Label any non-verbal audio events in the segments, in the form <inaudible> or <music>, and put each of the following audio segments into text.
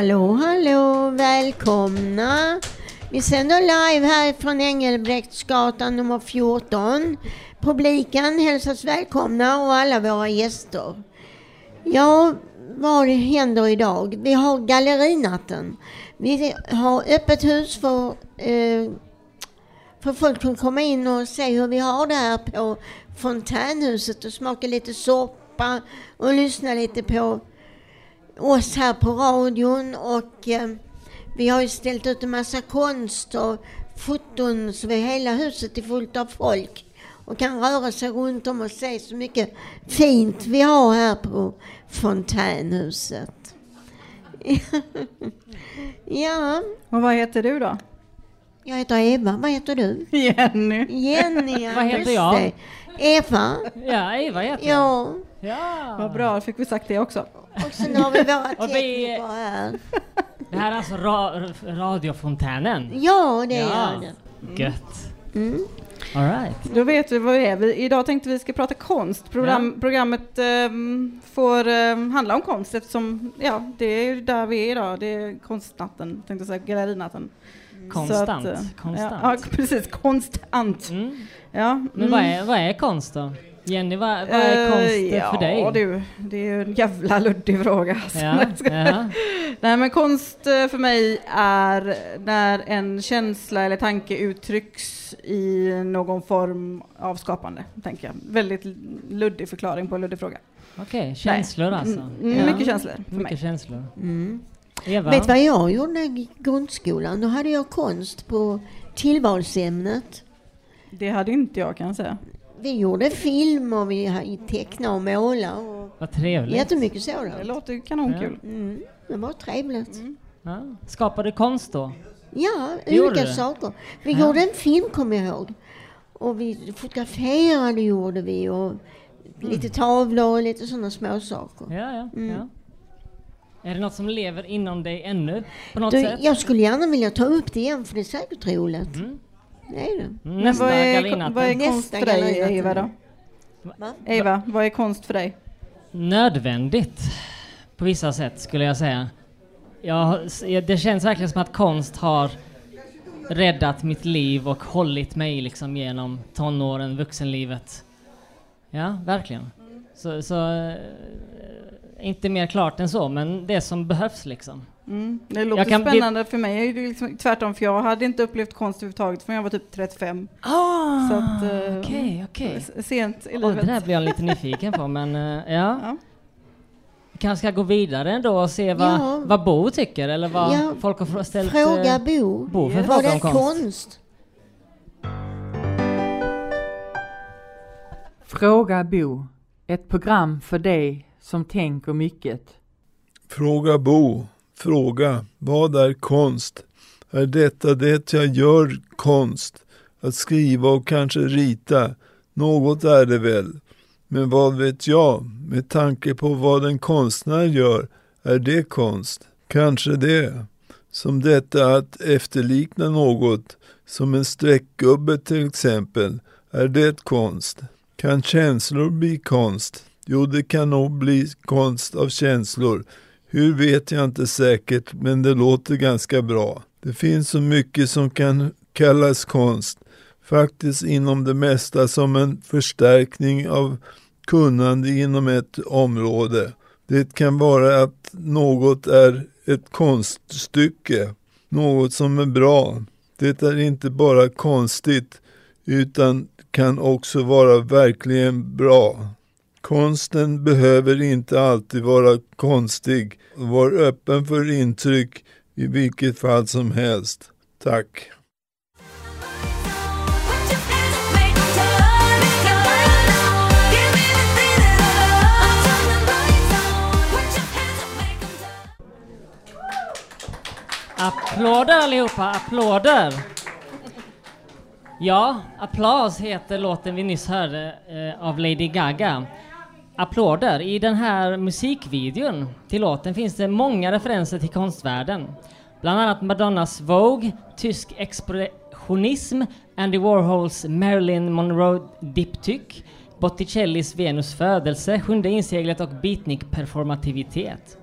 Hallå, hallå, välkomna! Vi sänder live här från Engelbrektsgatan nummer 14. Publiken hälsas välkomna och alla våra gäster. Ja, vad händer idag? Vi har gallerinatten. Vi har öppet hus för, eh, för folk som kommer in och se hur vi har det här på fontänhuset och smaka lite soppa och lyssna lite på oss här på radion och eh, vi har ju ställt ut en massa konst och foton så hela huset är fullt av folk och kan röra sig runt om och se så mycket fint vi har här på fontänhuset. <laughs> ja. Och vad heter du då? Jag heter Eva. Vad heter du? Jenny. Jenny, ja, <laughs> Vad heter jag? Eva. Ja, Eva heter jag. Ja. Ja. Vad bra, fick vi sagt det också. Och sen har vi våra tekniker här. Det här är alltså ra radiofontänen. Ja, det Ja. är det. Gött. Mm. All right. Då vet vi vad vi är. Vi, idag tänkte vi ska prata konst. Program, Programmet ehm, får ehm, handla om konst eftersom ja, det är ju där vi är idag. Det är konstnatten, tänkte jag säga, gallerinatten. Konstant. Att, eh, Konstant. Ja, <laughs> ja, precis. Konstant. Mm. Ja, Men mm. vad, är, vad är konst då? Jenny, vad, vad är Eh, konst ja, för dig? Du, det är ju en jävla luddig fråga. alltså. Ja, <laughs> ja. Nej men konst eh, för mig är när en känsla eller tanke uttrycks i någon form av skapande, tänker jag. Väldigt luddig förklaring på en luddig fråga. Okej, känslor alltså. Mm, Ja. Mycket känslor för Mycket mig. känslor. Mm. Eva? Vet du vad jag gjorde i grundskolan? Då hade jag konst på tillvalsämnet. Det hade inte jag kan jag säga. Vi gjorde film och vi hade teckna och måla och Vad trevligt. jättemycket Det sådant. låter ju kanonkul. Mm, det var trevligt. Ja. Skapade konst då? Ja, Det gjorde olika du? saker. Vi Ja. gjorde en film kommer jag ihåg. Och vi fotograferade gjorde vi och lite tavlor och lite sådana små saker. Ja, ja. Mm. ja. Är det något som lever inom dig ännu på något Du, sätt? jag skulle gärna vilja ta upp det igen för det är säkert roligt. Mm. Är det. Mm, Men Nästa vad är, vad är konst för dig. Eva då? Va? Eva, vad är konst för dig? Nödvändigt på vissa sätt skulle jag säga. Jag, det känns verkligen som att konst har räddat mitt liv och hållit mig liksom genom tonåren, vuxenlivet. Ja, verkligen. Så, så eh, inte mer klart än så, men det som behövs liksom. Mm. Det låter kan spännande för mig. är det liksom tvärtom, för jag hade inte upplevt konst överhuvudtaget förrän jag var typ 35. Ah, Så att, eh, okej, okej. S- Sent i livet. det där blir jag lite nyfiken på, men eh, ja. <laughs> Ja. Vi kanske ska gå vidare ändå och se vad, Ja. vad Bo tycker, eller vad Ja, folk har ställt... Fråga eh, Bo. Bo för Yes. Var fråga det om konst. konst? Fråga Bo. Ett program för dig som tänker mycket. Fråga Bo. Fråga. Vad är konst? Är detta det jag gör konst? Att skriva och kanske rita. Något är det väl. Men vad vet jag? Med tanke på vad en konstnär gör. Är det konst? Kanske det. Som detta att efterlikna något. Som en streckgubbe till exempel. Är det konst? Kan känslor bli konst? Jo, det kan nog bli konst av känslor. Hur vet jag inte säkert, men det låter ganska bra. Det finns så mycket som kan kallas konst. Faktiskt inom det mesta som en förstärkning av kunnande inom ett område. Det kan vara att något är ett konststycke, något som är bra. Det är inte bara konstigt utan kan också vara verkligen bra. Konsten behöver inte alltid vara konstig. Var öppen för intryck i vilket fall som helst. Tack. Applåder allihopa, applåder! Ja, Applaus heter låten vi nyss hörde eh, av Lady Gaga. Applåder. I den här musikvideon till låten finns det många referenser till konstvärlden. Bland annat Madonnas Vogue, tysk expressionism, Andy Warhols Marilyn Monroe diptyk, Botticellis Venus födelse, Sjunde inseglet och beatnik performativitet.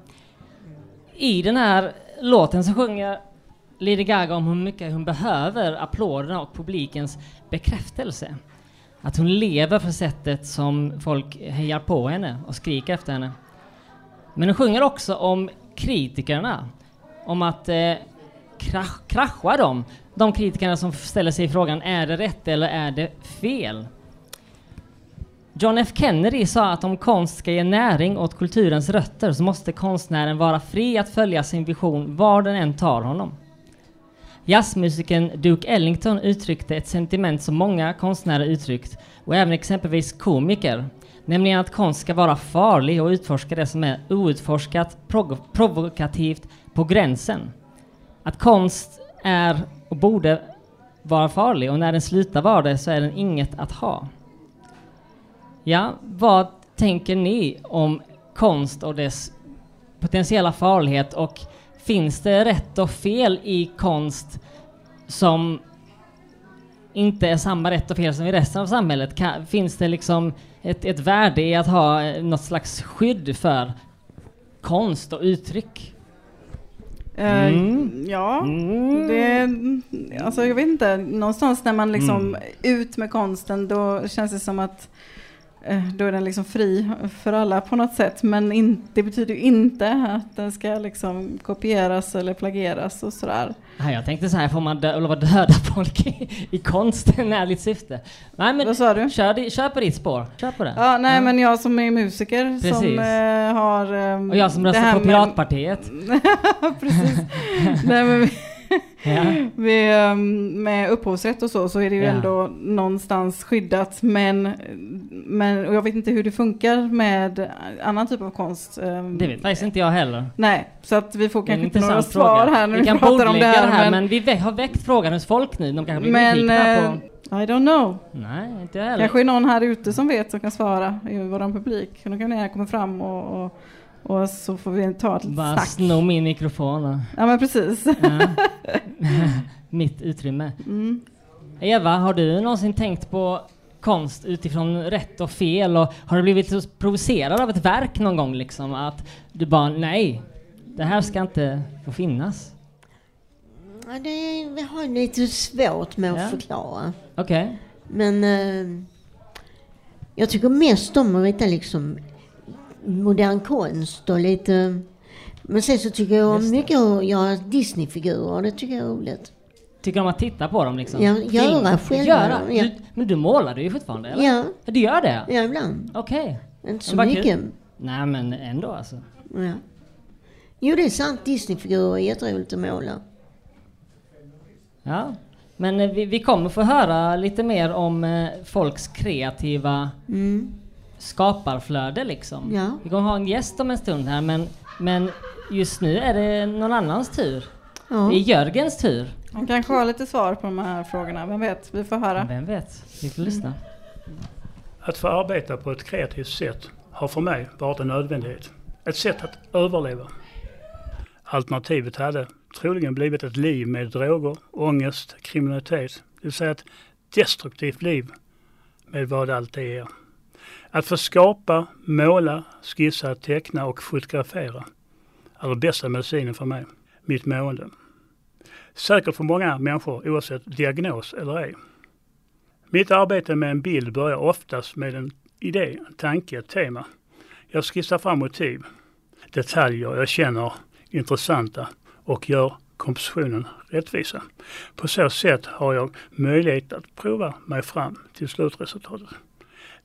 I den här låten så sjunger Lady Gaga om hur mycket hon behöver applåderna och publikens bekräftelse. Att hon lever för sättet som folk hejar på henne och skriker efter henne. Men hon sjunger också om kritikerna. Om att eh, krasch, krascha dem. De kritikerna som ställer sig frågan, är det rätt eller är det fel? John F Kennedy sa att om konst ska ge näring åt kulturens rötter så måste konstnären vara fri att följa sin vision var den än tar honom. Jazzmusikern Duke Ellington uttryckte ett sentiment som många konstnärer uttryckt och även exempelvis komiker, nämligen att konst ska vara farlig och utforska det som är outforskat, prov provokativt, på gränsen. Att konst är och borde vara farlig och när den slutar vara det så är den inget att ha. Ja, vad tänker ni om konst och dess potentiella farlighet och finns det rätt och fel i konst som inte är samma rätt och fel som i resten av samhället? Kan, finns det liksom ett, ett värde i att ha eh, något slags skydd för konst och uttryck? Eh, Mm. Ja, Mm. det, alltså jag vet inte, någonstans när man liksom Mm. ut med konsten då känns det som att då är den liksom fri för alla på något sätt. Men in, det betyder ju inte att den ska liksom kopieras eller plagieras och sådär. Nej, jag tänkte så här, får man dö, lov att döda folk i, i konsten? Ärligt syfte. Nej men Vad sa du? kör, kör på ditt spår. Kör på det. Ja, nej Ja. men jag som är musiker Precis. som eh, har... ehm, Och jag som röstar på Piratpartiet. <laughs> Precis. nej, men Ja. vi, ehm, med upphovsrätt och så, så är det ju Ja. ändå någonstans skyddat. Men, men och jag vet inte hur det funkar med annan typ av konst. ehm. Det vet faktiskt inte jag heller. Nej, så att vi får kanske inte några svar fråga. här när vi vi, kan pratar om det här. men men vi har väckt frågan hos folk nu. De kanske blir nyfikna på... eh, I don't know. Nej, inte heller. Kanske är någon här ute som vet som kan svara i vår publik. Då kan komma fram och, och, och så får vi ta ett Bara snack. sno min mikrofon Ja men precis. ja. <laughs> Mitt utrymme. Mm. Eva, har du någonsin tänkt på konst utifrån rätt och fel? Och har du blivit så provocerad av ett verk någon gång liksom? Att du bara, nej, det här ska inte få finnas. Ja, det jag har lite svårt med att Ja. förklara. Okej. Men eh, jag tycker mest om att rita liksom modern konst och lite... Men sen så tycker jag om Just mycket att göra Disneyfigurer. Det tycker jag är roligt. Tycker om att titta på dem liksom? Ja, göra själva, Göra? ja. Du, men du målar du ju fortfarande, eller? Ja, Du gör det? ja ibland. Okej. Inte så Vad kul. mycket. Nej, men ändå alltså. Ja. Jo, det är sant. Disneyfigurer är jätteroligt att måla. Ja. Men eh, vi, vi kommer få höra lite mer om eh, folks kreativa Mm. Skaparflöde liksom. Ja. Vi kommer ha en gäst om en stund här, men, men just nu är det någon annans tur. Ja. Det är Jörgens tur. Han kanske har lite svar på de här frågorna, vem vet? Vi får höra. Vem vet? Vi får lyssna. Att få arbeta på ett kreativt sätt har för mig varit en nödvändighet. Ett sätt att överleva. Alternativet hade troligen blivit ett liv med droger, ångest, kriminalitet. Det vill säga ett destruktivt liv med vad allt det är. Att få skapa, måla, skissa, teckna och fotografera är den bästa medicinen för mig, mitt mående. Säkert för många människor oavsett diagnos eller ej. Mitt arbete med en bild börjar oftast med en idé, en tanke, ett tema. Jag skissar fram motiv, detaljer jag känner intressanta och gör kompositionen rättvisa. På så sätt har jag möjlighet att prova mig fram till slutresultatet.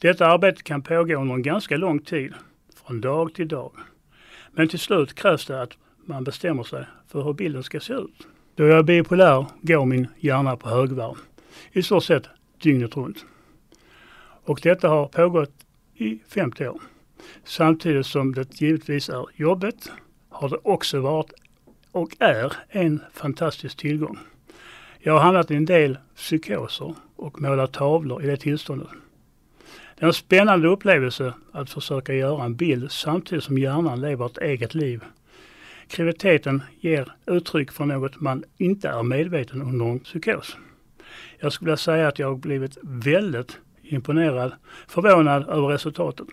Detta arbete kan pågå under en ganska lång tid, från dag till dag. Men till slut krävs det att man bestämmer sig för hur bilden ska se ut. Då jag är bipolär går min hjärna på högvarv. I stort sett dygnet runt. Och detta har pågått i 50 år. Samtidigt som det givetvis är jobbet har det också varit och är en fantastisk tillgång. Jag har hamnat i en del psykoser och målat tavlor i det tillståndet. Det är en spännande upplevelse att försöka göra en bild samtidigt som hjärnan lever ett eget liv. Kreativiteten ger uttryck för något man inte är medveten under en psykos. Jag skulle vilja säga att jag har blivit väldigt imponerad, förvånad över resultatet.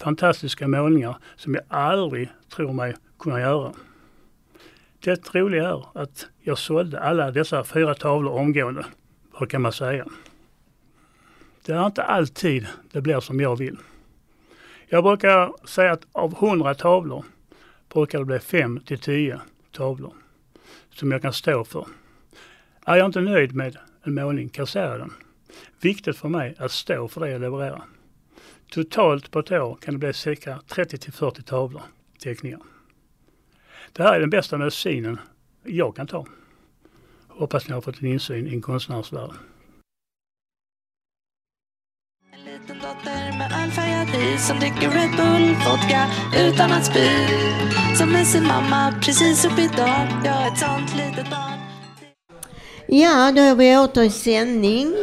Fantastiska målningar som jag aldrig tror mig kunna göra. Det roliga är att jag sålde alla dessa fyra tavlor omgående. Vad kan man säga? Det är inte alltid det blir som jag vill. Jag brukar säga att av 100 tavlor brukar det bli 5 till 10 tavlor som jag kan stå för. Är jag inte nöjd med en målning, kassera den. Viktigt för mig att stå för det jag levererar. Totalt på ett år kan det bli cirka 30 till 40 tavlor teckningar. Det här är den bästa medicinen jag kan ta. Hoppas ni har fått en insyn i en konstnärs värld. Liten dotter med ölfärgad hy som dricker Red Bull vodka utan att spy. Som med sin mamma precis upp idag. Jag är ett sånt litet barn. Ja, då är vi åter i sändning.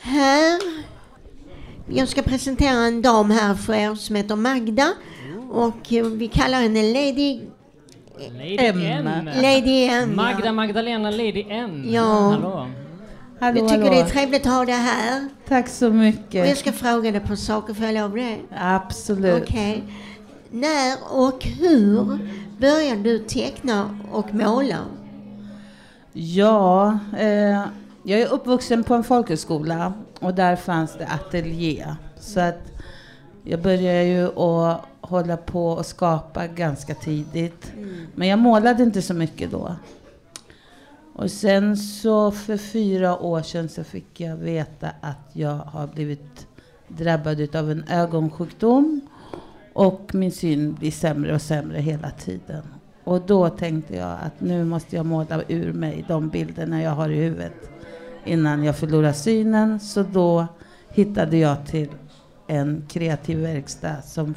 Här. Jag ska presentera en dam här för er som heter Magda. Och vi kallar henne Lady, Lady M. M. Lady M. Magda Magdalena Lady M. Ja. Hallå. Hallå, Jag tycker hallå. det är trevligt att ha dig här. Tack så Och jag mycket. ska fråga dig på saker, får jag lov det? Absolut. Okej. När och hur började du teckna och måla? Ja, eh, jag är uppvuxen på en folkhögskola och där fanns det ateljé. Så att jag började ju att hålla på och skapa ganska tidigt. Men jag målade inte så mycket då. Och sen så för fyra år sedan så fick jag veta att jag har blivit drabbad av en ögonsjukdom. Och min syn blir sämre och sämre hela tiden. Och då tänkte jag att nu måste jag måla ur mig de bilderna jag har i huvudet innan jag förlorar synen. Så då hittade jag till en kreativ verkstad som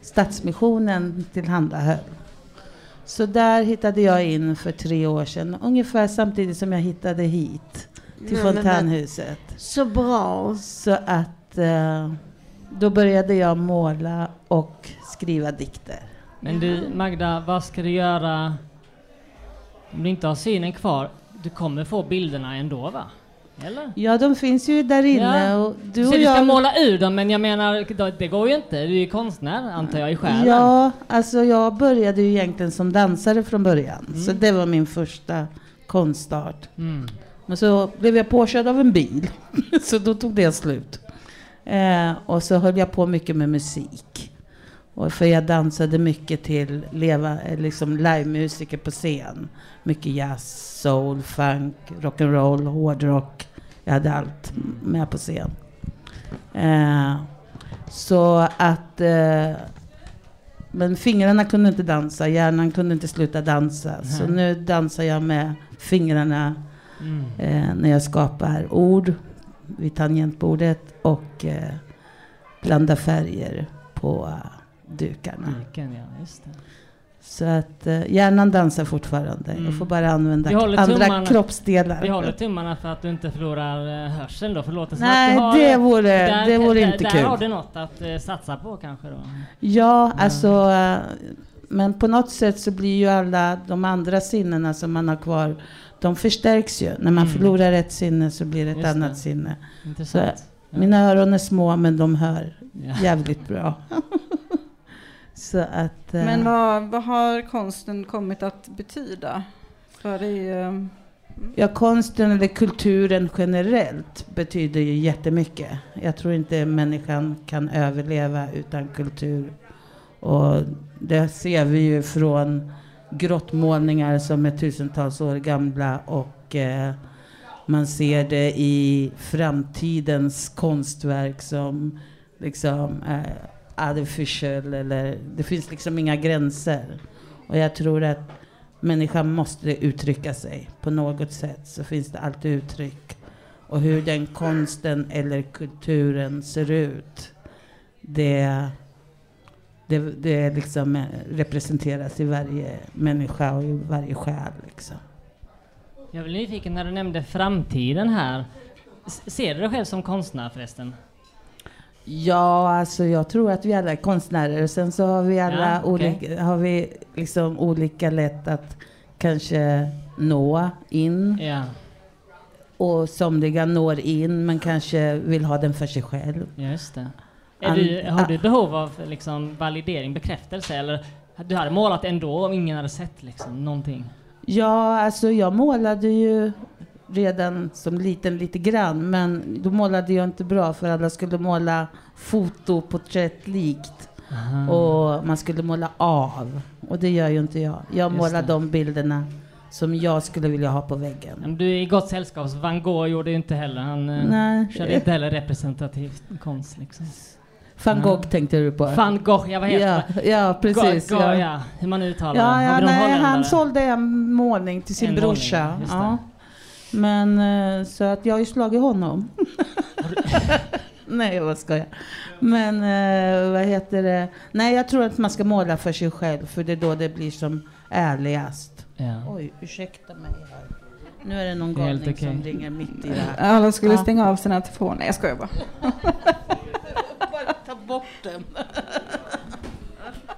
Stadsmissionen tillhandahöll. Så där hittade jag in för tre år sedan, ungefär samtidigt som jag hittade hit till Nej, fontänhuset. Så bra. Så att eh, då började jag måla och skriva dikter. Men du Magda, vad ska du göra om du inte har synen kvar? Du kommer få bilderna ändå va? Eller? Ja, de finns ju där inne. Ja. Och Du, så och du ska jag, måla ur dem men jag menar, det går ju inte. Du är ju konstnär antar jag i själen. Ja, alltså jag började ju egentligen som dansare från början. Mm. Så det var min första konststart. Mm. Men så blev jag påkörd av en bil. <laughs> så då tog det slut. Eh, och så höll jag på mycket med musik. Och för jag dansade mycket till leva, eh, liksom livemusiker på scen. Mycket jazz, soul, funk, rock'n'roll, hårdrock. Jag hade allt med på scen. Eh, så att... Eh, men fingrarna kunde inte dansa, hjärnan kunde inte sluta dansa. Så Nej. nu dansar jag med fingrarna Mm. eh, när jag skapar ord vid tangentbordet och eh, blandar färger på dukarna. Vilken, ja. Så att eh, hjärnan dansar fortfarande. Mm. Jag får bara använda andra tummarna. kroppsdelar. Vi håller tummarna för att du inte förlorar eh, hörseln då, för det låter Nej, har, det vore, där, det vore där, inte där kul. har du något att eh, satsa på kanske då. Ja, alltså... eh, Men på något sätt så blir ju alla de andra sinnena som man har kvar, de förstärks ju. När man Mm. förlorar ett sinne så blir det ett Just annat det. sinne. Intressant. Ja. Mina öron är små men de hör Ja. jävligt bra. <laughs> så att... eh, Men vad, vad har konsten kommit att betyda för dig? eh, Ja, konsten eller kulturen generellt betyder ju jättemycket. Jag tror inte människan kan överleva utan kultur. Och det ser vi ju från grottmålningar som är tusentals år gamla och eh, man ser det i framtidens konstverk som liksom är artificial eller det finns liksom inga gränser. Och jag tror att människan måste uttrycka sig på något sätt så finns det alltid uttryck. Och hur den konsten eller kulturen ser ut, det, det, det liksom representeras i varje människa och i varje själ. Liksom. Jag blev nyfiken när du nämnde framtiden här. Ser du dig själv som konstnär förresten? Ja, alltså jag tror att vi alla är konstnärer. Och sen så har vi alla Ja, okej. olika, har vi liksom olika lätt att kanske nå in. Ja, Och somliga når in men kanske vill ha den för sig själv. just det. Du, har du behov av liksom validering, bekräftelse eller du hade målat ändå om ingen hade sett liksom någonting? Ja, alltså jag målade ju redan som liten lite grann, men då målade jag inte bra för alla skulle måla fotoporträttlikt Aha. och man skulle måla av. Och det gör ju inte jag. Jag Just målar det. de bilderna som jag skulle vilja ha på väggen. Men Du är i gott sällskap, Van Gogh gjorde ju inte heller. Han eh, Nej. körde inte heller representativ konst liksom. Van Gogh Nej. tänkte du på? Van Gogh, ja vad heter ja, ja, precis. Gogh, ja. ja. Hur man uttalar Ja, ja nej, han sålde en målning till sin En målning, brorsa. Ja. Men eh, så att jag har ju slagit honom. <laughs> nej, vad ska jag? Men eh, vad heter det? Nej, jag tror att man ska måla för sig själv för det är då det blir som ärligast. Ja. Oj, ursäkta mig här. Nu är det någon galning som okej. ringer mitt i det här. Alla skulle Ja. stänga av sina telefoner. Nej, jag skojar bara. <laughs> Bara ta bort den.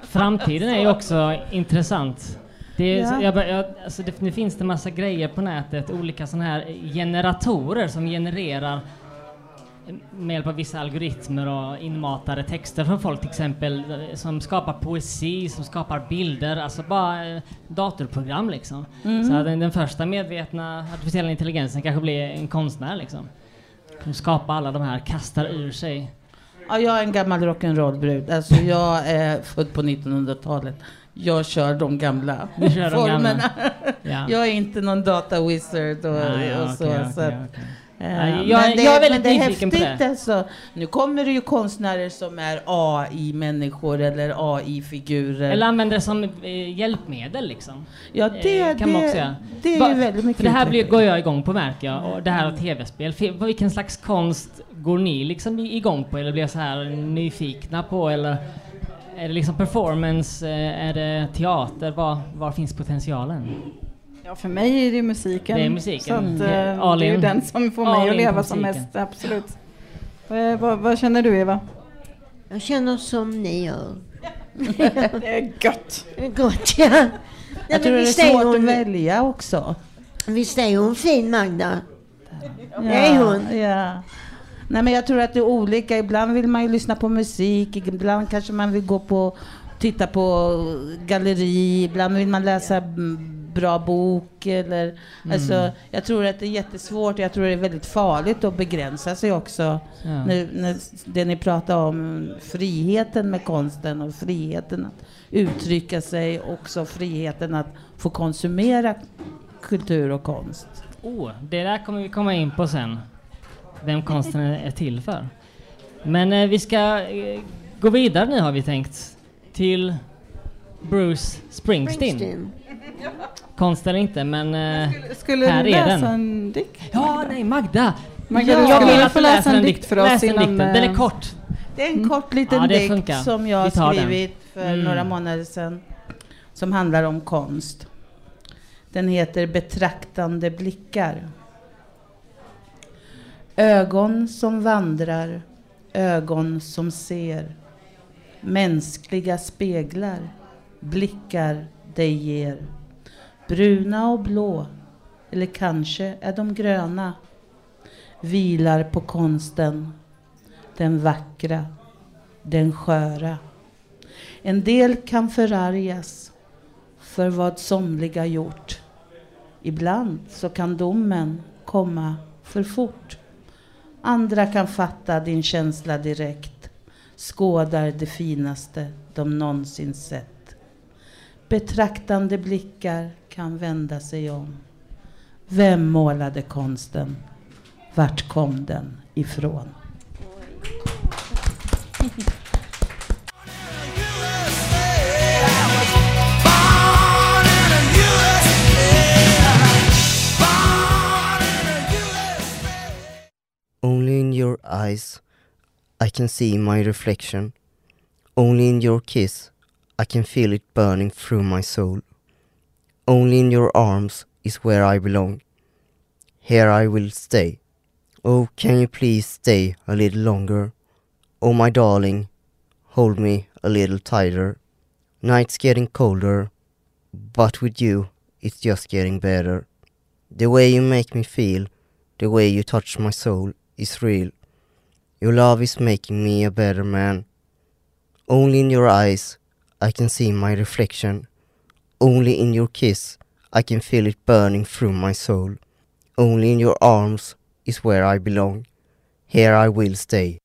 Framtiden är ju också intressant. Det, är, Ja. jag, jag, alltså det, nu finns det massa grejer på nätet, olika sådana här generatorer som genererar med hjälp av vissa algoritmer och inmatade texter från folk till exempel som skapar poesi, som skapar bilder, alltså bara eh, datorprogram liksom. Så att den, den första medvetna artificiella intelligensen kanske blir en konstnär liksom. Som skapar alla de här, kastar ur sig. Ja, jag är en gammal rock'n'roll-brud. Alltså, jag är född på 1900-talet. Jag kör de gamla <laughs> kör de formerna. gamla. Ja. Jag är inte någon data wizard och, ja, och så. okej, så okej, att, okej. eh, Ja, jag- men jag är det, väldigt det är nyfiken på det. Alltså. Nu kommer det ju konstnärer som är AI-människor eller AI-figurer. Eller använder det som eh, hjälpmedel liksom. ja, det, eh, kan man också det, göra. det är Va- väldigt mycket För det här blir, går jag igång på märker jag. Och det här tv-spel. Vilken slags konst går ni liksom igång på? Eller blir så här nyfikna på? Eller är det liksom performance? eh, Är det teater? Var, var finns potentialen? Ja, för mig är det musiken. Det är musiken. Så att, Mm. eh, det är den som får All mig att leva som mest, absolut. Eh, vad, vad känner du Eva? Jag känner som ni gör. <laughs> Det är gött. Gott ja. Nej, Jag tror det är svårt hon- att välja också. Visst är hon fin Magda? Det är hon. Ja. Nej, men jag tror att det är olika. Ibland vill man ju lyssna på musik, ibland kanske man vill gå på titta på galleri, ibland vill man läsa mm, bra bok. Eller, alltså, jag tror att det är jättesvårt, jag tror det är väldigt farligt att begränsa sig också. Ja. Nu, när, det ni pratar om, friheten med konsten och friheten att uttrycka sig, också friheten att få konsumera kultur och konst. Oh, det där kommer vi komma in på sen. Vem konsten är till för. Men eh, vi ska eh, gå vidare nu har vi tänkt. Till Bruce Springsteen. Springsteen. Konst eller inte, men... Eh, Skulle Här du är läsa den. en dikt? ja, nej, Magda! Magda, ja, jag skulle vill få att du läsa läser en dikt för oss Läs den innan, dikten. Den är eh, kort. Det är en kort liten Ja, dikt funkar. som jag har den. skrivit för Mm. några månader sedan. Som handlar om konst. Den heter Betraktande blickar. Ögon som vandrar, ögon som ser. Mänskliga speglar, blickar dig ger. Bruna och blå, eller kanske är de gröna. Vilar på konsten, den vackra, den sköra. En del kan förargas för vad somliga gjort. Ibland så kan domen komma för fort. Andra kan fatta din känsla direkt, skådar det finaste de någonsin sett. Betraktande blickar kan vända sig om. Vem målade konsten? Vart kom den ifrån? Only in your eyes I can see my reflection. Only in your kiss I can feel it burning through my soul. Only in your arms is where I belong. Here I will stay. Oh, can you please stay a little longer? Oh, my darling, hold me a little tighter. Night's getting colder, but with you it's just getting better. The way you make me feel, the way you touch my soul is real. Your love is making me a better man. Only in your eyes I can see my reflection. Only in your kiss I can feel it burning through my soul. Only in your arms is where I belong. Here I will stay.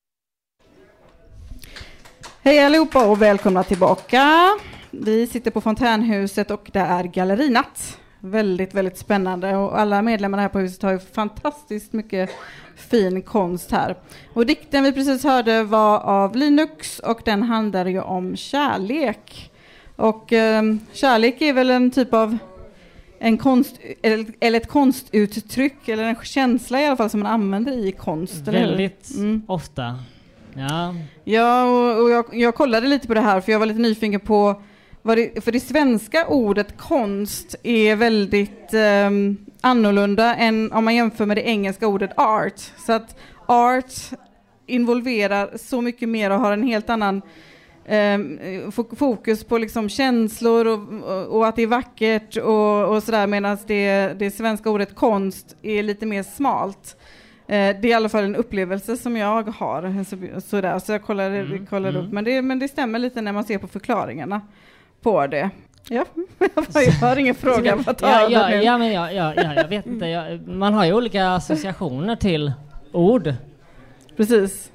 Hej allihopa och välkomna tillbaka. Vi sitter på Fontänhuset och det är gallerinatt. Väldigt, väldigt spännande och alla medlemmar här på huset har ju fantastiskt mycket fin konst här. Och dikten vi precis hörde var av Linux och den handlar ju om kärlek. Och eh, kärlek är väl en typ av en konst, eller, ett konstuttryck eller en känsla i alla fall som man använder i konst. Väldigt Mm. ofta. Ja, Ja, och, och jag, jag kollade lite på det här för jag var lite nyfiken på det, för det svenska ordet konst är väldigt um, annorlunda än om man jämför med det engelska ordet art. Så att art involverar så mycket mer och har en helt annan ehm, fo- fokus på liksom känslor och, och, och att det är vackert och, och sådär medan det, det svenska ordet konst är lite mer smalt. Eh, det är i alla fall en upplevelse som jag har. Så, sådär. så jag kollade, Mm, kollade mm. upp. Men det, men det stämmer lite när man ser på förklaringarna på det. Ja, <laughs> jag har ingen fråga. Vad ja, ja, ja, men ja, ja, ja, jag vet inte. Jag, man har ju olika associationer till ord. Precis.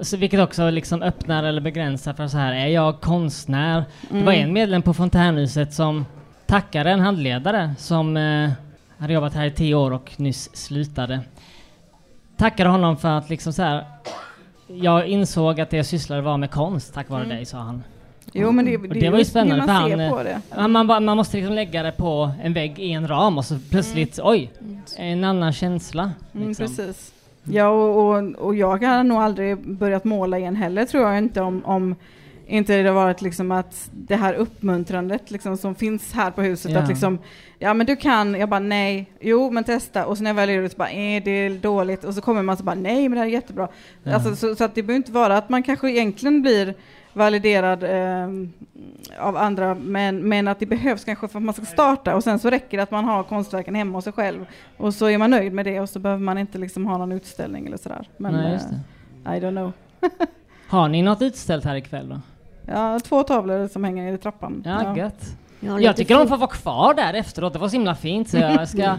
Så vilket också liksom öppnar eller begränsar för så här, är jag konstnär? Det var Mm. en medlem på Fontänhuset som tackade en handledare som eh, hade jobbat här i tio år och nyss slutade. Tackade honom för att liksom så här, jag insåg att det jag sysslade var med konst tack vare Mm. dig, sa han. Jo, men det, det, det var ju spännande för man han, eh, på det. Ja, Man, bara, man måste liksom lägga det på en vägg i en ram och så plötsligt, oj, en annan känsla. Mm, liksom. precis. Ja, och, och, och jag har nog aldrig börjat måla igen heller tror jag inte om, om inte det har varit liksom att det här uppmuntrandet liksom som finns här på huset Ja. att liksom ja men du kan, jag bara nej, jo men testa och så när jag väl gör det så bara eh, det är dåligt och så kommer man så bara nej men det här är jättebra. Ja. Alltså, så, så att det behöver inte vara att man kanske egentligen blir validerad eh, av andra men, men att det behövs kanske för att man ska starta och sen så räcker det att man har konstverken hemma hos sig själv och så är man nöjd med det och så behöver man inte liksom ha någon utställning eller sådär. Men Nej, just det. eh, I don't know. <laughs> Har ni något utställt här ikväll då? Ja, två tavlor som hänger i trappan. Ja, gött. Jag Jag tycker de får vara kvar där efteråt, det var så himla fint så jag ska...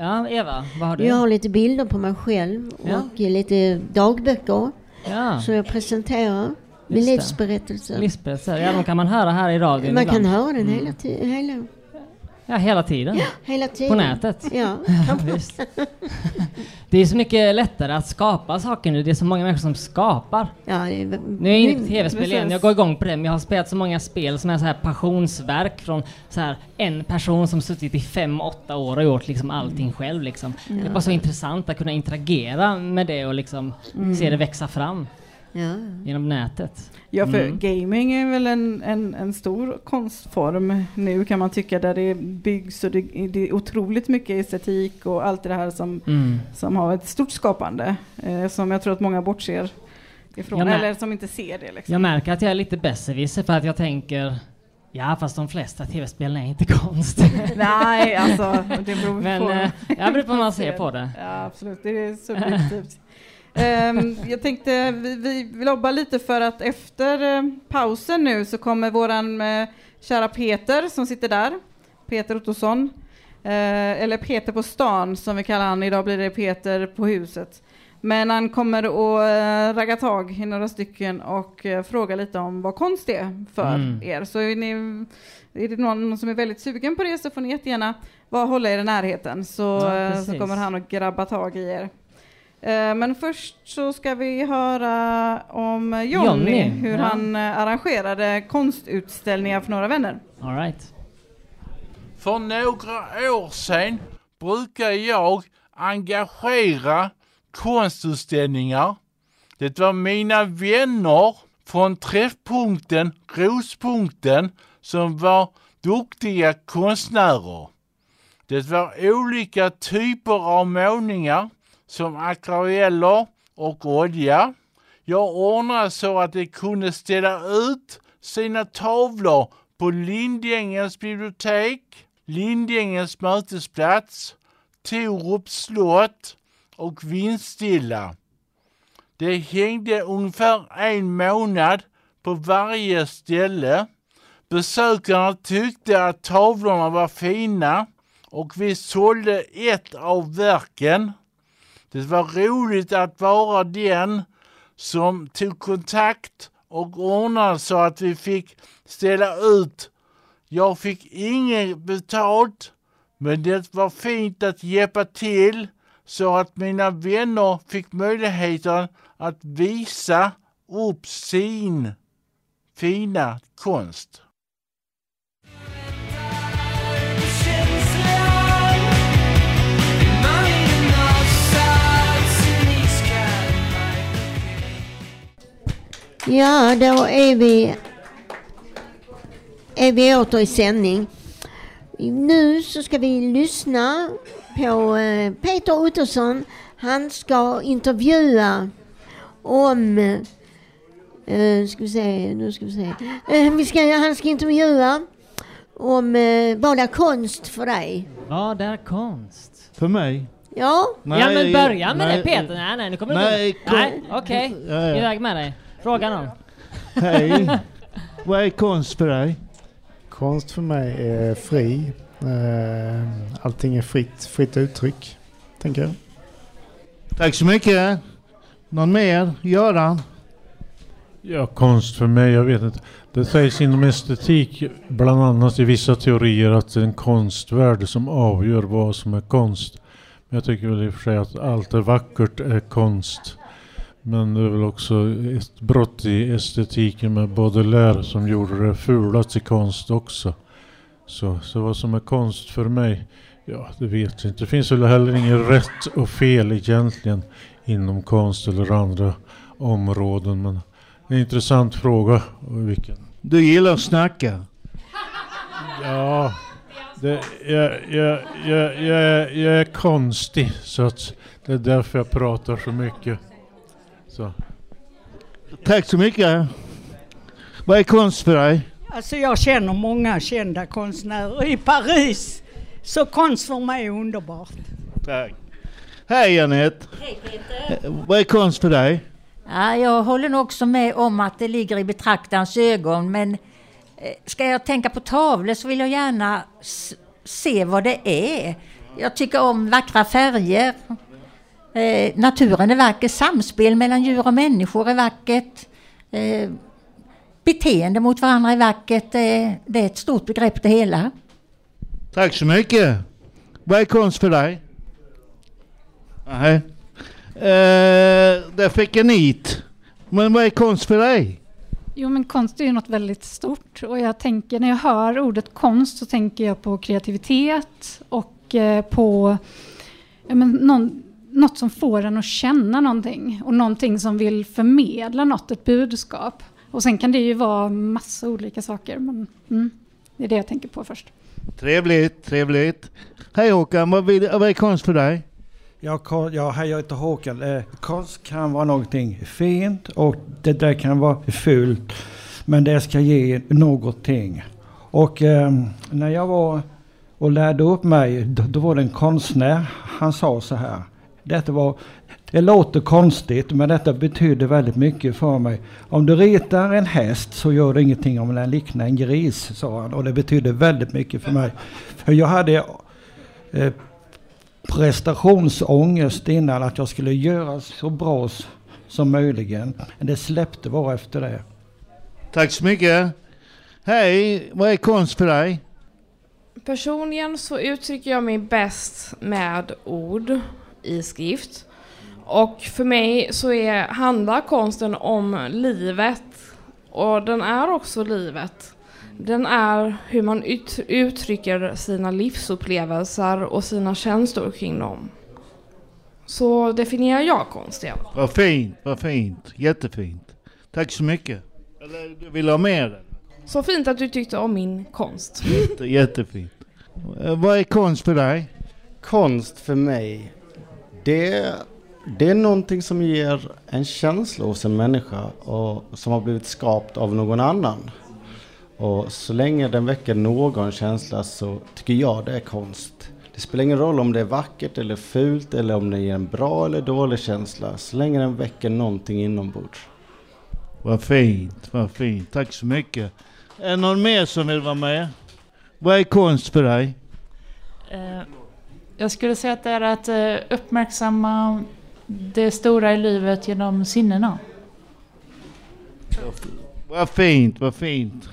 Ja, Eva, vad har du? Jag har lite bilder på mig själv Ja. och lite dagböcker Ja, som jag presenterar. Min Just det. livsberättelse. livsberättelser. Ja, de kan man höra här i radion Man kan ibland. höra den Mm. hela, ti- hela, Ja, hela tiden. hela tiden. På nätet. Ja. <laughs> Visst. Det är så mycket lättare att skapa saker nu. Det är så många människor som skapar. ja det är, Nu är jag inne på mm, tv-spel igen. Jag går igång på det. Men jag har spelat så många spel som är så här passionsverk från så här en person som suttit i fem, åtta år och gjort liksom allting själv liksom. Det är bara så intressant att kunna interagera med det och liksom se det växa fram Ja. genom nätet. Ja, för Mm. gaming är väl en, en, en stor konstform nu kan man tycka där det byggs och det, det är otroligt mycket estetik och allt det här som, Mm. som har ett stort skapande eh, som jag tror att många bortser ifrån men- eller som inte ser det. Liksom. Jag märker att jag är lite besserwisser för att jag tänker Ja fast de flesta tv-spelen är inte konst. <laughs> Nej, alltså det beror <laughs> Men på. eh, jag beror på hur man ser på det. Ja, absolut. Det är subjektivt. Ehm, jag tänkte vi, vi, lobbar lite för att efter eh, pausen nu så kommer våran eh, kära Peter som sitter där, Peter Ottosson, eh, eller Peter på stan som vi kallar han, idag blir det Peter på huset. Men han kommer att ragga tag i några stycken och fråga lite om vad konst är för Mm. er. Så är, ni, är det någon som är väldigt sugen på det så får ni jättegärna vara, hålla er i närheten så, Ja, så kommer han att grabba tag i er. Eh, Men först så ska vi höra om Jonny, Jonny, hur ja. han eh, arrangerade konstutställningar för några vänner. All right. För några år sedan brukade jag engagera konstutställningar. Det var mina vänner från träffpunkten Rospunkten som var duktiga konstnärer. Det var olika typer av målningar som akvareller och olja. Jag ordnade så att de kunde ställa ut sina tavlor på Lindängens bibliotek, Lindängens mötesplats, Torups slott och Vindstilla. Det hängde ungefär en månad på varje ställe. Besökarna tyckte att tavlorna var fina och vi sålde ett av verken. Det var roligt att vara den som tog kontakt och ordnade så att vi fick ställa ut. Jag fick inget betalt, men det var fint att hjälpa till så att mina vänner fick möjligheten att visa upp sin fina konst. Ja, då är vi, är vi åter i sändning. Nu så ska vi lyssna på eh, Peter Ottosson. Han ska intervjua om Uh, ska vi se, nu ska vi se. Uh, vi ska, han ska intervjua om uh, vad är konst för dig? Vad är konst? För mig? Ja. Nej, ja men börja med nej, det Peter. Nej, nej, nu kommer nej, du Nej, okej. Okay. Ja, ja. Iväg med dig. Fråga någon. Hej. vad är konst för dig? Konst för mig är fri. Allting är fritt, fritt uttryck, tänker jag. Tack så mycket. Någon mer? Göran? Ja, konst för mig, jag vet inte. Det sägs inom estetik, bland annat i vissa teorier, att det är en konstvärld som avgör vad som är konst. Men jag tycker väl i och för sig att allt är vackert är konst. Men det är väl också ett brott i estetiken med Baudelaire som gjorde det fula till konst också. Så, så vad som är konst för mig, ja det vet jag inte. Det finns väl heller inget rätt och fel egentligen inom konst eller andra områden. Men en intressant fråga. Vilken? Du gillar att snacka? Ja, det, jag, jag, jag, jag, jag är konstig så att det är därför jag pratar så mycket. Så. Tack så mycket. Vad är konst för dig? Alltså jag känner många kända konstnärer i Paris. Så konst för mig är underbart. Tack. Hej Anette. Hej Peter. Vad är konst för dig? Ja, jag håller nog också med om att det ligger i betraktarens ögon men eh, ska jag tänka på tavlor så vill jag gärna se vad det är. Jag tycker om vackra färger. Eh, naturen är vacker, samspel mellan djur och människor är vackert. Eh, beteende mot varandra är vackert. Eh, det är ett stort begrepp det hela. Tack så mycket. Vad är konst för dig? Nej. Eh, där fick jag nit. Men vad är konst för dig? Jo, men konst är ju något väldigt stort och jag tänker när jag hör ordet konst så tänker jag på kreativitet och eh, på ja, men någon, något som får en att känna någonting och någonting som vill förmedla något, ett budskap. Och sen kan det ju vara massa olika saker, men mm, det är det jag tänker på först. Trevligt, trevligt. Hej Håkan, vad, vill, vad är konst för dig? Ja, ja, hej, jag heter Håkan. Eh, konst kan vara någonting fint och det där kan vara fult. Men det ska ge någonting. Och eh, när jag var och lärde upp mig, då, då, var det en konstnär. Han sa så här. Detta var, det låter konstigt men detta betyder väldigt mycket för mig. Om du ritar en häst så gör det ingenting om den liknar en gris, sa han. Och det betyder väldigt mycket för mig. För jag hade eh, prestationsångest innan att jag skulle göra så bra som möjligen. Men det släppte bara efter det. Tack så mycket. Hej, vad är konst för dig? Personligen så uttrycker jag mig bäst med ord i skrift. Och för mig så är, handlar konsten om livet. Och den är också livet. Den är hur man ut, uttrycker sina livsupplevelser och sina känslor kring dem. Så definierar jag konst igen. Vad fint, vad fint. Jättefint. Tack så mycket. Eller du vill ha mer? Så fint att du tyckte om min konst. Jätte, jättefint. Eh, vad är konst för dig? Konst för mig, det, det är någonting som ger en känsla hos en människa och som har blivit skapt av någon annan. Och så länge den väcker någon känsla så tycker jag det är konst. Det spelar ingen roll om det är vackert eller fult eller om det ger en bra eller dålig känsla. Så länge den väcker någonting inombords. Vad fint, vad fint. Tack så mycket. Är det någon mer som vill vara med? Vad är konst för dig? Eh, jag skulle säga att det är att eh, uppmärksamma det stora i livet genom sinnena. Vad fint, vad fint.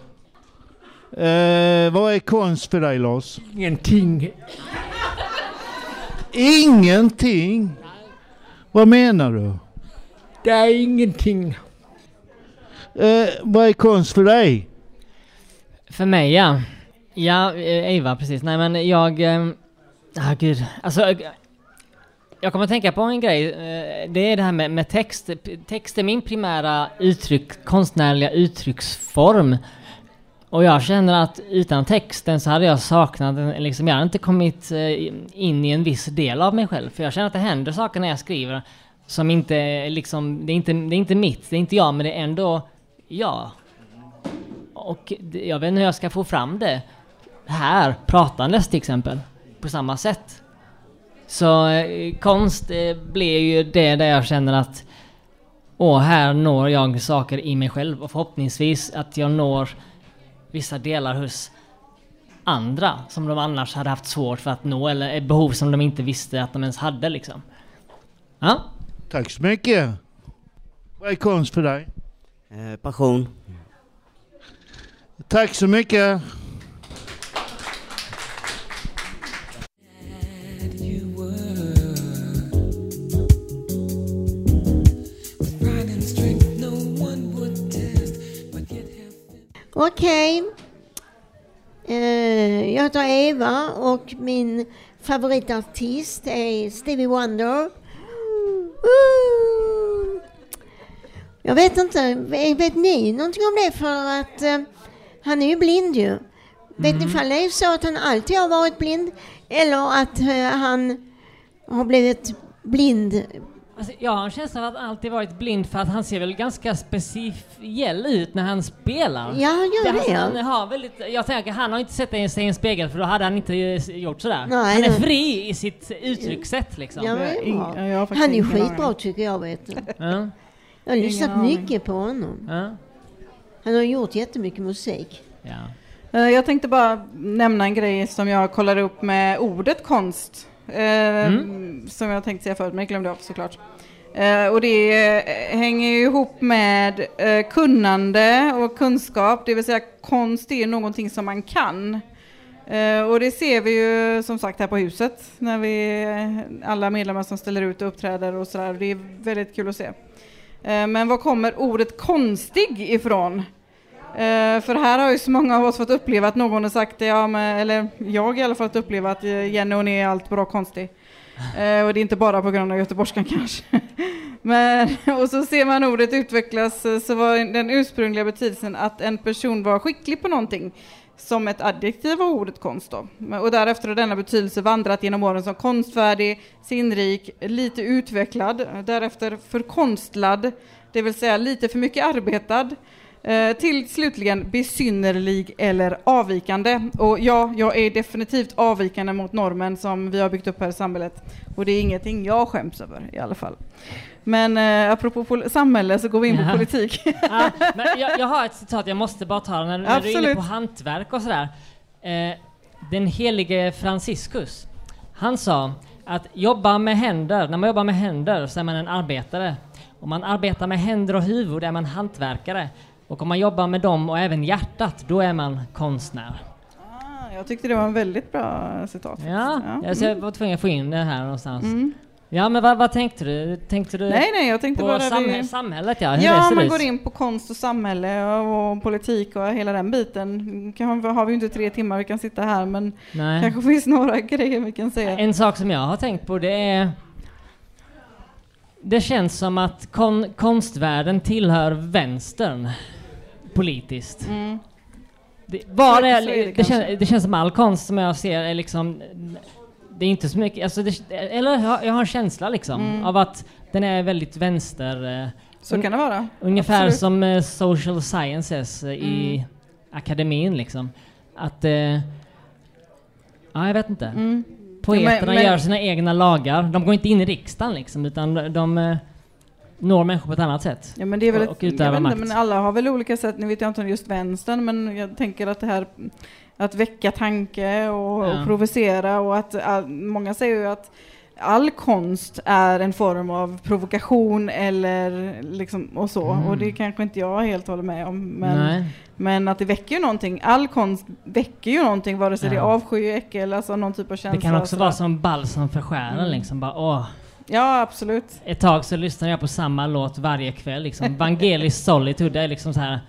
Eh, vad är konst för dig Lars? Ingenting. Ingenting? Vad menar du? Det är ingenting. Eh, vad är konst för dig? För mig ja. Ja, eh, Eva precis. Nej men jag... Ah gud. Alltså... Jag kommer att tänka på en grej. Eh, det är det här med, med text. Text är min primära uttryck, konstnärliga uttrycksform. Och jag känner att utan texten så hade jag saknat, liksom, jag hade inte kommit eh, in i en viss del av mig själv. För jag känner att det händer saker när jag skriver som inte är liksom, det är inte, det är inte mitt, det är inte jag, men det är ändå jag. Och jag vet inte hur jag ska få fram det här, pratandes till exempel, på samma sätt. Så eh, konst eh, blir ju det där jag känner att Åh, här når jag saker i mig själv och förhoppningsvis att jag når vissa delar hos andra som de annars hade haft svårt för att nå eller ett behov som de inte visste att de ens hade liksom. Ja. Tack så mycket. Vad är konst för dig? Eh, passion. Tack så mycket. Okej. Eh, jag heter Eva och min favoritartist är Stevie Wonder. Jag vet inte, vet ni någonting om det? För att eh, han är ju blind ju. Vet ni ifall det är så att han alltid har varit blind? Eller att eh, han har blivit blind? Alltså, jag har en känsla av att han alltid varit blind för att han ser väl ganska speciell ut när han spelar. Ja, han gör alltså, det. Han har väldigt, jag tänker, han har inte sett sig i en spegel för då hade han inte gjort sådär. Nej, han är nej. fri i sitt uttryckssätt liksom. Ja, men det är ing- bra. ja, Han är skitbra aning. tycker jag vet du. Ja. Jag har lyssnat Ingen aning. mycket på honom. Ja. Han har gjort jättemycket musik. Ja. Eh, Jag tänkte bara nämna en grej som jag kollade upp med ordet konst. Eh, Som jag tänkte säga förut, men jag glömde av såklart. Eh, och det eh, hänger ju ihop med eh, kunnande och kunskap, det vill säga konst är någonting som man kan. Eh, och det ser vi ju som sagt här på huset, när vi alla medlemmar som ställer ut och uppträder och sådär. Det är väldigt kul att se. Eh, men var kommer ordet konstig ifrån? Eh, för här har ju så många av oss fått uppleva att någon har sagt, ja, men, eller jag i alla fall fått uppleva att eh, Jenny hon är allt bra konstig. Eh, och det är inte bara på grund av göteborgskan <laughs> kanske. men, och så ser man ordet utvecklas eh, så var den ursprungliga betydelsen att en person var skicklig på någonting som ett adjektiv av ordet konst då. Och därefter har denna betydelse vandrat genom åren som konstfärdig, sinnrik, lite utvecklad, därefter förkonstlad, det vill säga lite för mycket arbetad, till slutligen besynnerlig eller avvikande. Och ja, jag är definitivt avvikande mot normen som vi har byggt upp här i samhället. Och det är ingenting jag skäms över i alla fall. Men eh, apropå samhälle så går vi in på Ja. politik. <laughs> <laughs> Ja, men jag, jag har ett citat, jag måste bara ta det när, när du är inne på hantverk och sådär. Eh, den helige Franciscus, han sa att jobba med händer, när man jobbar med händer så är man en arbetare. Om man arbetar med händer och huvud är man hantverkare. Och om man jobbar med dem och även hjärtat, då är man konstnär. Ah, jag tyckte det var en väldigt bra citat. Ja, jag så jag var tvungen att få in det här någonstans. Mm. Ja, men vad, vad tänkte du? Tänkte du Nej, nej, jag tänkte på bara samhä- vi- samhället? Ja, hur Ja, man ut? går in på konst och samhälle och, och politik och hela den biten. Kan, har vi ju inte tre timmar vi kan sitta här, men Nej. kanske finns några <laughs> grejer vi kan säga. En sak som jag har tänkt på det är det känns som att kon konstvärlden tillhör vänstern politiskt. Mm. Det, var Så- det, så är det det, känns, det känns som all konst som jag ser är liksom det är inte så mycket, alltså det, eller jag har- en känsla liksom Mm. av att den är väldigt vänster. eh, Så kan det vara. Ungefär Absolut. som eh, social sciences i Mm. akademin liksom. Att, ja jag vet inte. Mm. Poeterna Ja, men- men- gör sina egna lagar. De går inte in i riksdagen liksom utan de, eh, når människor på ett annat sätt. Ja, men det är väl och, ett, och utövar inte, men alla har väl olika sätt, nu vet jag inte om just vänstern, men jag tänker att det här att väcka tanke och, Ja. och provocera och att all, många säger ju att all konst är en form av provokation eller liksom och så Mm. och det kanske inte jag helt håller med om men, Nej. men att det väcker ju någonting, all konst väcker ju någonting vare sig det är Ja. avsky, äckel, alltså någon typ av känsla. Det kan också vara som balsam för själen Mm. liksom. Bara, åh. Ja, absolut. Ett tag så lyssnade jag på samma låt varje kväll. Liksom. <laughs> Vangelis Solitude är liksom så här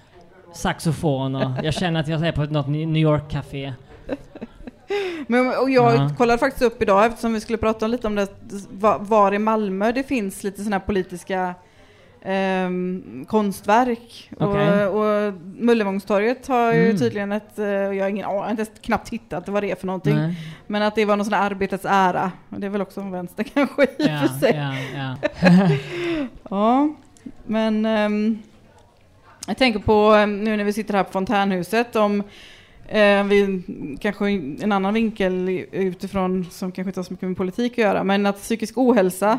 saxofon och jag känner att jag är på något New York-café. Men, och jag Ja. kollade faktiskt upp idag eftersom vi skulle prata lite om det, va- var i Malmö det finns lite sådana här politiska ehm, konstverk. Okej. Och, och Möllevångstorget har ju Mm. tydligen ett, eh, jag har ingen inte ens knappt hittat vad det är för någonting. Nej. Men att det var någon sån här arbetets ära. Det är väl också en vänster <laughs> kanske i och Ja, för sig. ja, ja. <laughs> ja, men ehm, jag tänker på ehm, nu när vi sitter här på Fontänhuset om eh, vi, kanske en annan vinkel utifrån som kanske inte har så mycket med politik att göra, men att psykisk ohälsa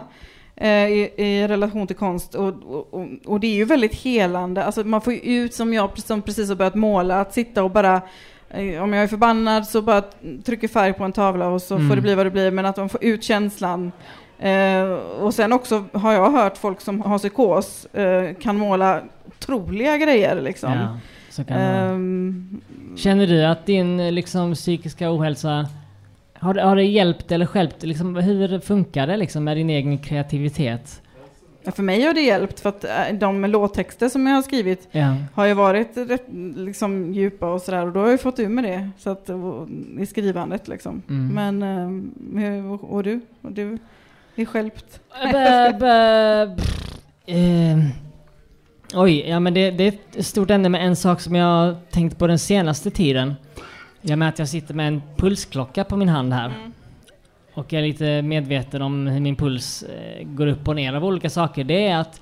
eh, i, i relation till konst och, och, och, det är ju väldigt helande, alltså man får ju ut som jag som precis har börjat måla, att sitta och bara eh, om jag är förbannad så bara trycker färg på en tavla och så Mm. får det bli vad det blir, men att man får ut känslan Eh, och sen också har jag hört folk som har psykos eh, kan måla otroliga grejer liksom. Ja, så kan vara. Ehm, Känner du att din eh, liksom, psykiska ohälsa har, har det hjälpt eller stjälpt? Liksom, hur funkar det liksom, med din egen kreativitet? ja, för mig har det hjälpt för att eh, de låttexter som jag har skrivit Ja. har ju varit rätt, liksom, djupa och sådär och då har jag fått ur med det så att, och, i skrivandet liksom. Mm. Men, ehm, hur- och du? Och du? Är bä, <laughs> pff, eh, oj, ja men det, det är ett stort ämne med en sak som jag har tänkt på den senaste tiden. Jag med att jag sitter med en pulsklocka på min hand här. Och jag är lite medveten om hur min puls eh, går upp och ner av olika saker. Det är att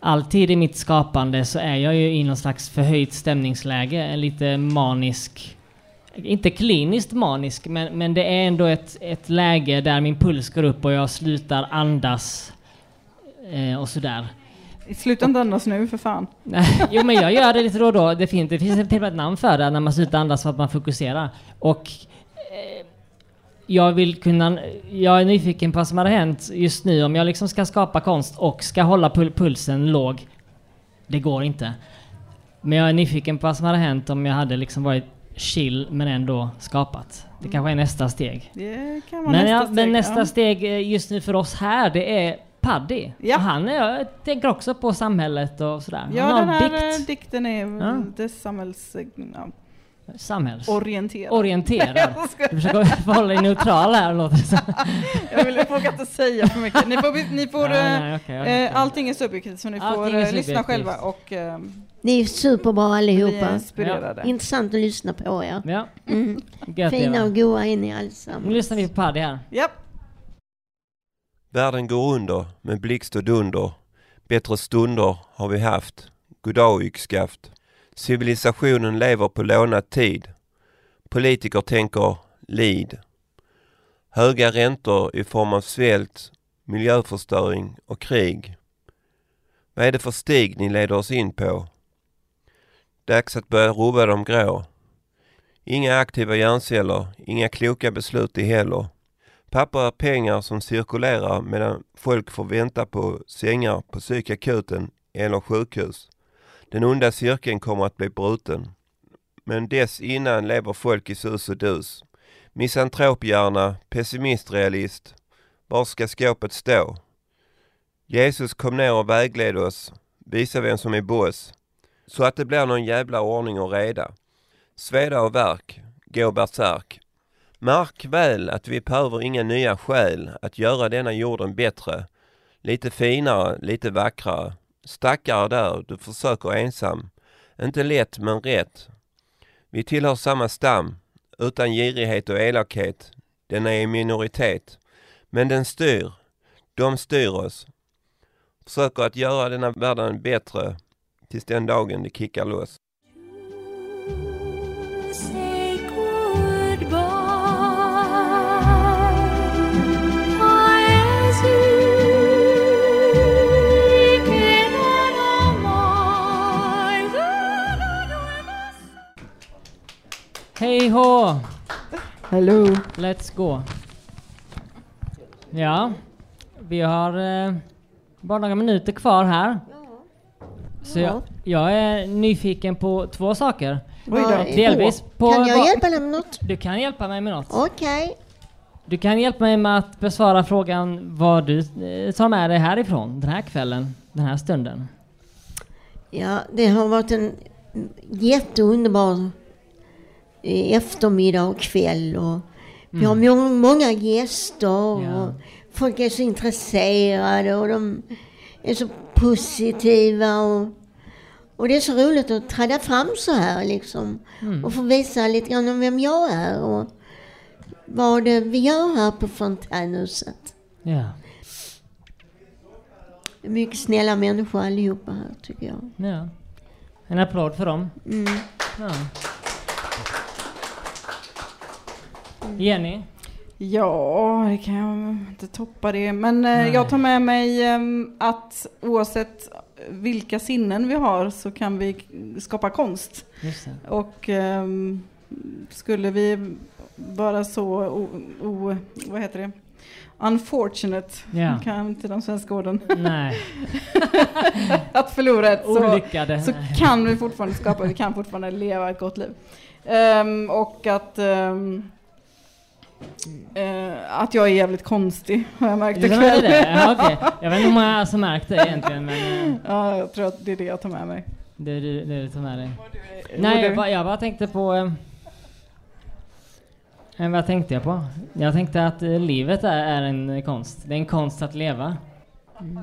alltid i mitt skapande så är jag ju i någon slags förhöjt stämningsläge. En lite manisk inte kliniskt manisk, men, men det är ändå ett, ett läge där min puls går upp och jag slutar andas eh, och sådär. Sluta inte andas nu för fan. Jo men jag gör det lite då och då. Det finns, det finns till och med ett namn för det, när man slutar andas för att man fokuserar. Och eh, jag vill kunna, jag är nyfiken på vad som hade hänt just nu om jag liksom ska skapa konst och ska hålla pul pulsen låg. Det går inte. Men jag är nyfiken på vad som hade hänt om jag hade liksom varit chill men ändå skapat. Det kanske är nästa steg. Det kan vara Men, nästa ja, steg. men nästa ja. steg eh, just nu för oss här, det är Paddy. Ja. Och han är, jag tänker också på samhället och sådär. Ja, han har den en här dikt. eh, dikten är Ja. det samhälls... Ja. Samhälls... Orienterad. Orienterad. <laughs> Du försöker hålla dig neutral här låter det. <laughs> Jag, vill, jag vågar inte säga för mycket. Ni får, ni får, Nej, eh, nej, okej, okej. eh, allting är subjektivt så ni Allting får eh, lyssna själva och eh, Ni är superbra allihopa. inspirerade. Intressant att lyssna på er. Ja. Mm. Fina och goa är ni allesammans. Nu lyssnar vi på Paddy här. Japp. Världen går under med blixt och dunder. Bättre stunder har vi haft. Goddag yxskaft. Civilisationen lever på lånad tid. Politiker tänker lid. Höga räntor i form av svält, miljöförstöring och krig. Vad är det för stig ni leder oss in på? Dags att börja rubba de grå. Inga aktiva hjärnceller, inga kloka beslut i heller. Papper är pengar som cirkulerar medan folk får vänta på sängar på psykakuten eller sjukhus. Den onda cirkeln kommer att bli bruten. Men dessinnan lever folk i sus och dus. Misantrophjärna, pessimistrealist. Var ska skåpet stå? Jesus kom ner och vägled oss, visa vem som är boss. Så att det blir någon jävla ordning och reda. Sveda och verk, gå bärsärk. Märk väl att vi behöver inga nya skäl att göra denna jorden bättre. Lite finare, lite vackrare. Stackare där, du försöker ensam. Inte lätt men rätt. Vi tillhör samma stam, utan girighet och elakhet. Den är i minoritet. Men den styr. De styr oss. Försöker att göra denna världen bättre tills den dagen det kickar loss. Hej hå! Hello. Let's go. Ja, vi har eh, bara några minuter kvar här. Så jag, jag är nyfiken på två saker. Oj. Delvis på... Kan jag hjälpa dig med något? Du kan hjälpa mig med något. Okej. Du kan hjälpa mig med att besvara frågan vad du eh, tar med dig härifrån den här kvällen, den här stunden. Ja, det har varit en jätteunderbar eftermiddag och kväll. Och vi har Mm. må- många gäster Ja. och folk är så intresserade och de är så positiva. Och, och det är så roligt att träda fram så här liksom. Mm. Och få visa lite grann om vem jag är och vad det vi gör här på fontänhuset. Ja. Mycket snälla människor allihopa här tycker jag. ja. En applåd för dem. Mm. Ja. Jenny? Ja, det kan jag inte toppa det. Men eh, Nej. jag tar med mig ehm, att oavsett vilka sinnen vi har så kan vi skapa konst. Och ehm, skulle vi vara så o, o, vad heter det? Unfortunate, Ja. kan inte de svenska orden. Nej. <laughs> att förlora ett så, så kan vi fortfarande skapa, vi kan fortfarande leva ett gott liv. Ehm, och att ehm, eh, att jag är jävligt konstig har jag märkt ikväll. det? Ja, okej. <laughs> Jag vet inte hur många som märkt det egentligen men... eh, ja, jag tror att det är det jag tar med mig. Det är det, det du tar med dig. Nej, jag bara, jag bara tänkte på... Eh, eh, vad tänkte jag på? Jag tänkte att eh, livet är, är en konst. Det är en konst att leva.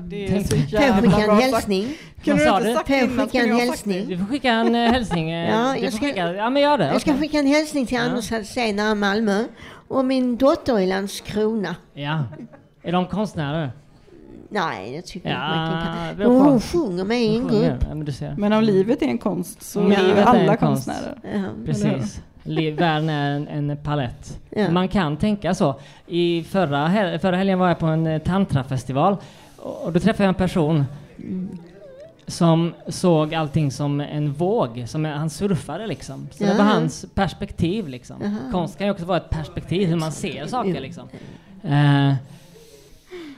Det är så Kan jävla skicka en hälsning? Kunde du inte sagt Kan innan? skicka en hälsning? Du får skicka en eh, hälsning. Ja, jag ska- skicka, ja men gör det. Jag ska skicka en hälsning till Anders Alsén nära Malmö och min dotter i Landskrona. Ja. Är de konstnärer? Nej, det tycker jag Ja, inte man kan. på. Hon sjunger med i en grupp. Ja, men du ser. Men om livet är en konst så Om är är alla konst. konstnärer. Ja. Eller Precis. Världen är en, en palett. Ja. Man kan tänka så. I förra, hel- förra helgen var jag på en tantrafestival och, och då träffade jag en person som såg allting som en våg, som han surfade liksom. Så det Ja. var hans perspektiv liksom. Jaha. Konst kan ju också vara ett perspektiv, hur man ser saker liksom. Eh,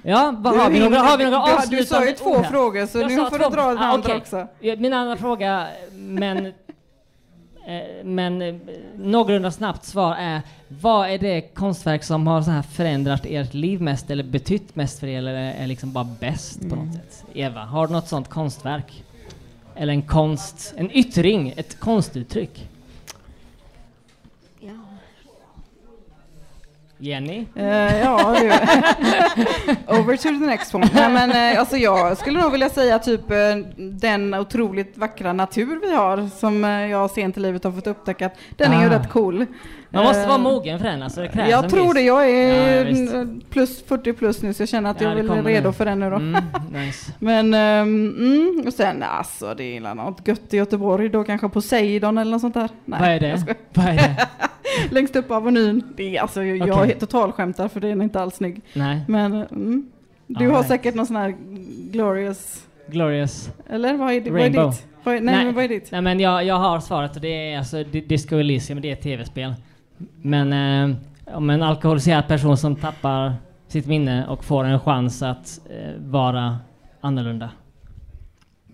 ja, vad har vi några, har vi några Du- avslutande Du sa ju två frågor så Jag nu får två- du dra den Ah, andra okej. också. Min andra fråga, men, <laughs> men eh, någorlunda snabbt svar är vad är det konstverk som har så här förändrat ert liv mest eller betytt mest för er eller är liksom bara bäst på något sätt? Eva, har du något sånt konstverk? Eller en konst, en yttring, ett konstuttryck? Jenny? Eh, ja, du. <laughs> Over to the next one. Nej, men, eh, alltså, jag skulle nog vilja säga typ eh, den otroligt vackra natur vi har som jag sent i livet har fått upptäcka den är ju Ah. rätt cool. Man måste vara mogen för den alltså, det Jag tror det. Jag är Ja, plus 40 plus nu så jag känner att Ja, jag är redo nu. för den nu då. Mm, nice. <laughs> Men, ehm, mm, och sen alltså det är något gött i Göteborg då kanske Poseidon eller något sånt där. Nej, Vad är det? Vad är det? <laughs> <laughs> Längst upp av Avenyn. Det är alltså, jag Okej. är totalskämtar för det är inte alls snygg. Nej. Men mm, du All har right. säkert någon sån här glorious, Glorious. eller vad är, det, vad är ditt? Vad är, nej, men vad är ditt? Nej men jag, jag har svaret och det är alltså Di- Disco Elysium, det är ett tv-spel. Men eh, om en alkoholiserad person som tappar sitt minne och får en chans att eh, vara annorlunda.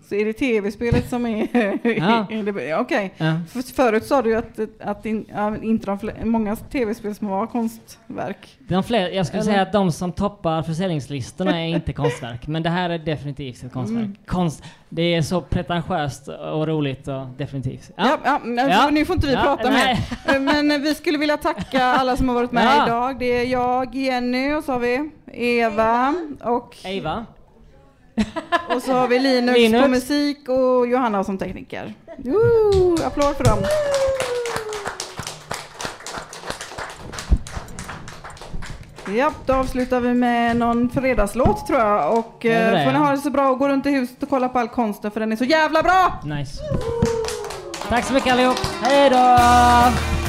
Så är det tv-spelet som är... <laughs> Ja. är <laughs> det- ja, Okej. För, förut sa du att, att in, ja, inte de fle- många tv-spel som var konstverk. De fler, jag skulle Eller? säga att de som toppar försäljningslistorna är inte konstverk, men det här är definitivt ett konstverk. Mm. Konst, det är så pretentiöst och roligt och definitivt. Ja, ja, Ja. Nu får inte vi Ja, prata nej. mer. <laughs> Men vi skulle vilja tacka alla som har varit med Ja. idag. Det är jag, Jenny och så har vi Eva och, Eva. <laughs> och så har vi Linux, Linux. på musik och Johanna som tekniker. Woo, applåd för dem. Ja, då avslutar vi med någon fredagslåt tror jag. Och Gör eh, det, får ni ha det så bra och gå runt i huset och kolla på all konsten för den är så jävla bra! Nice. Tack så mycket allihop. Hej då!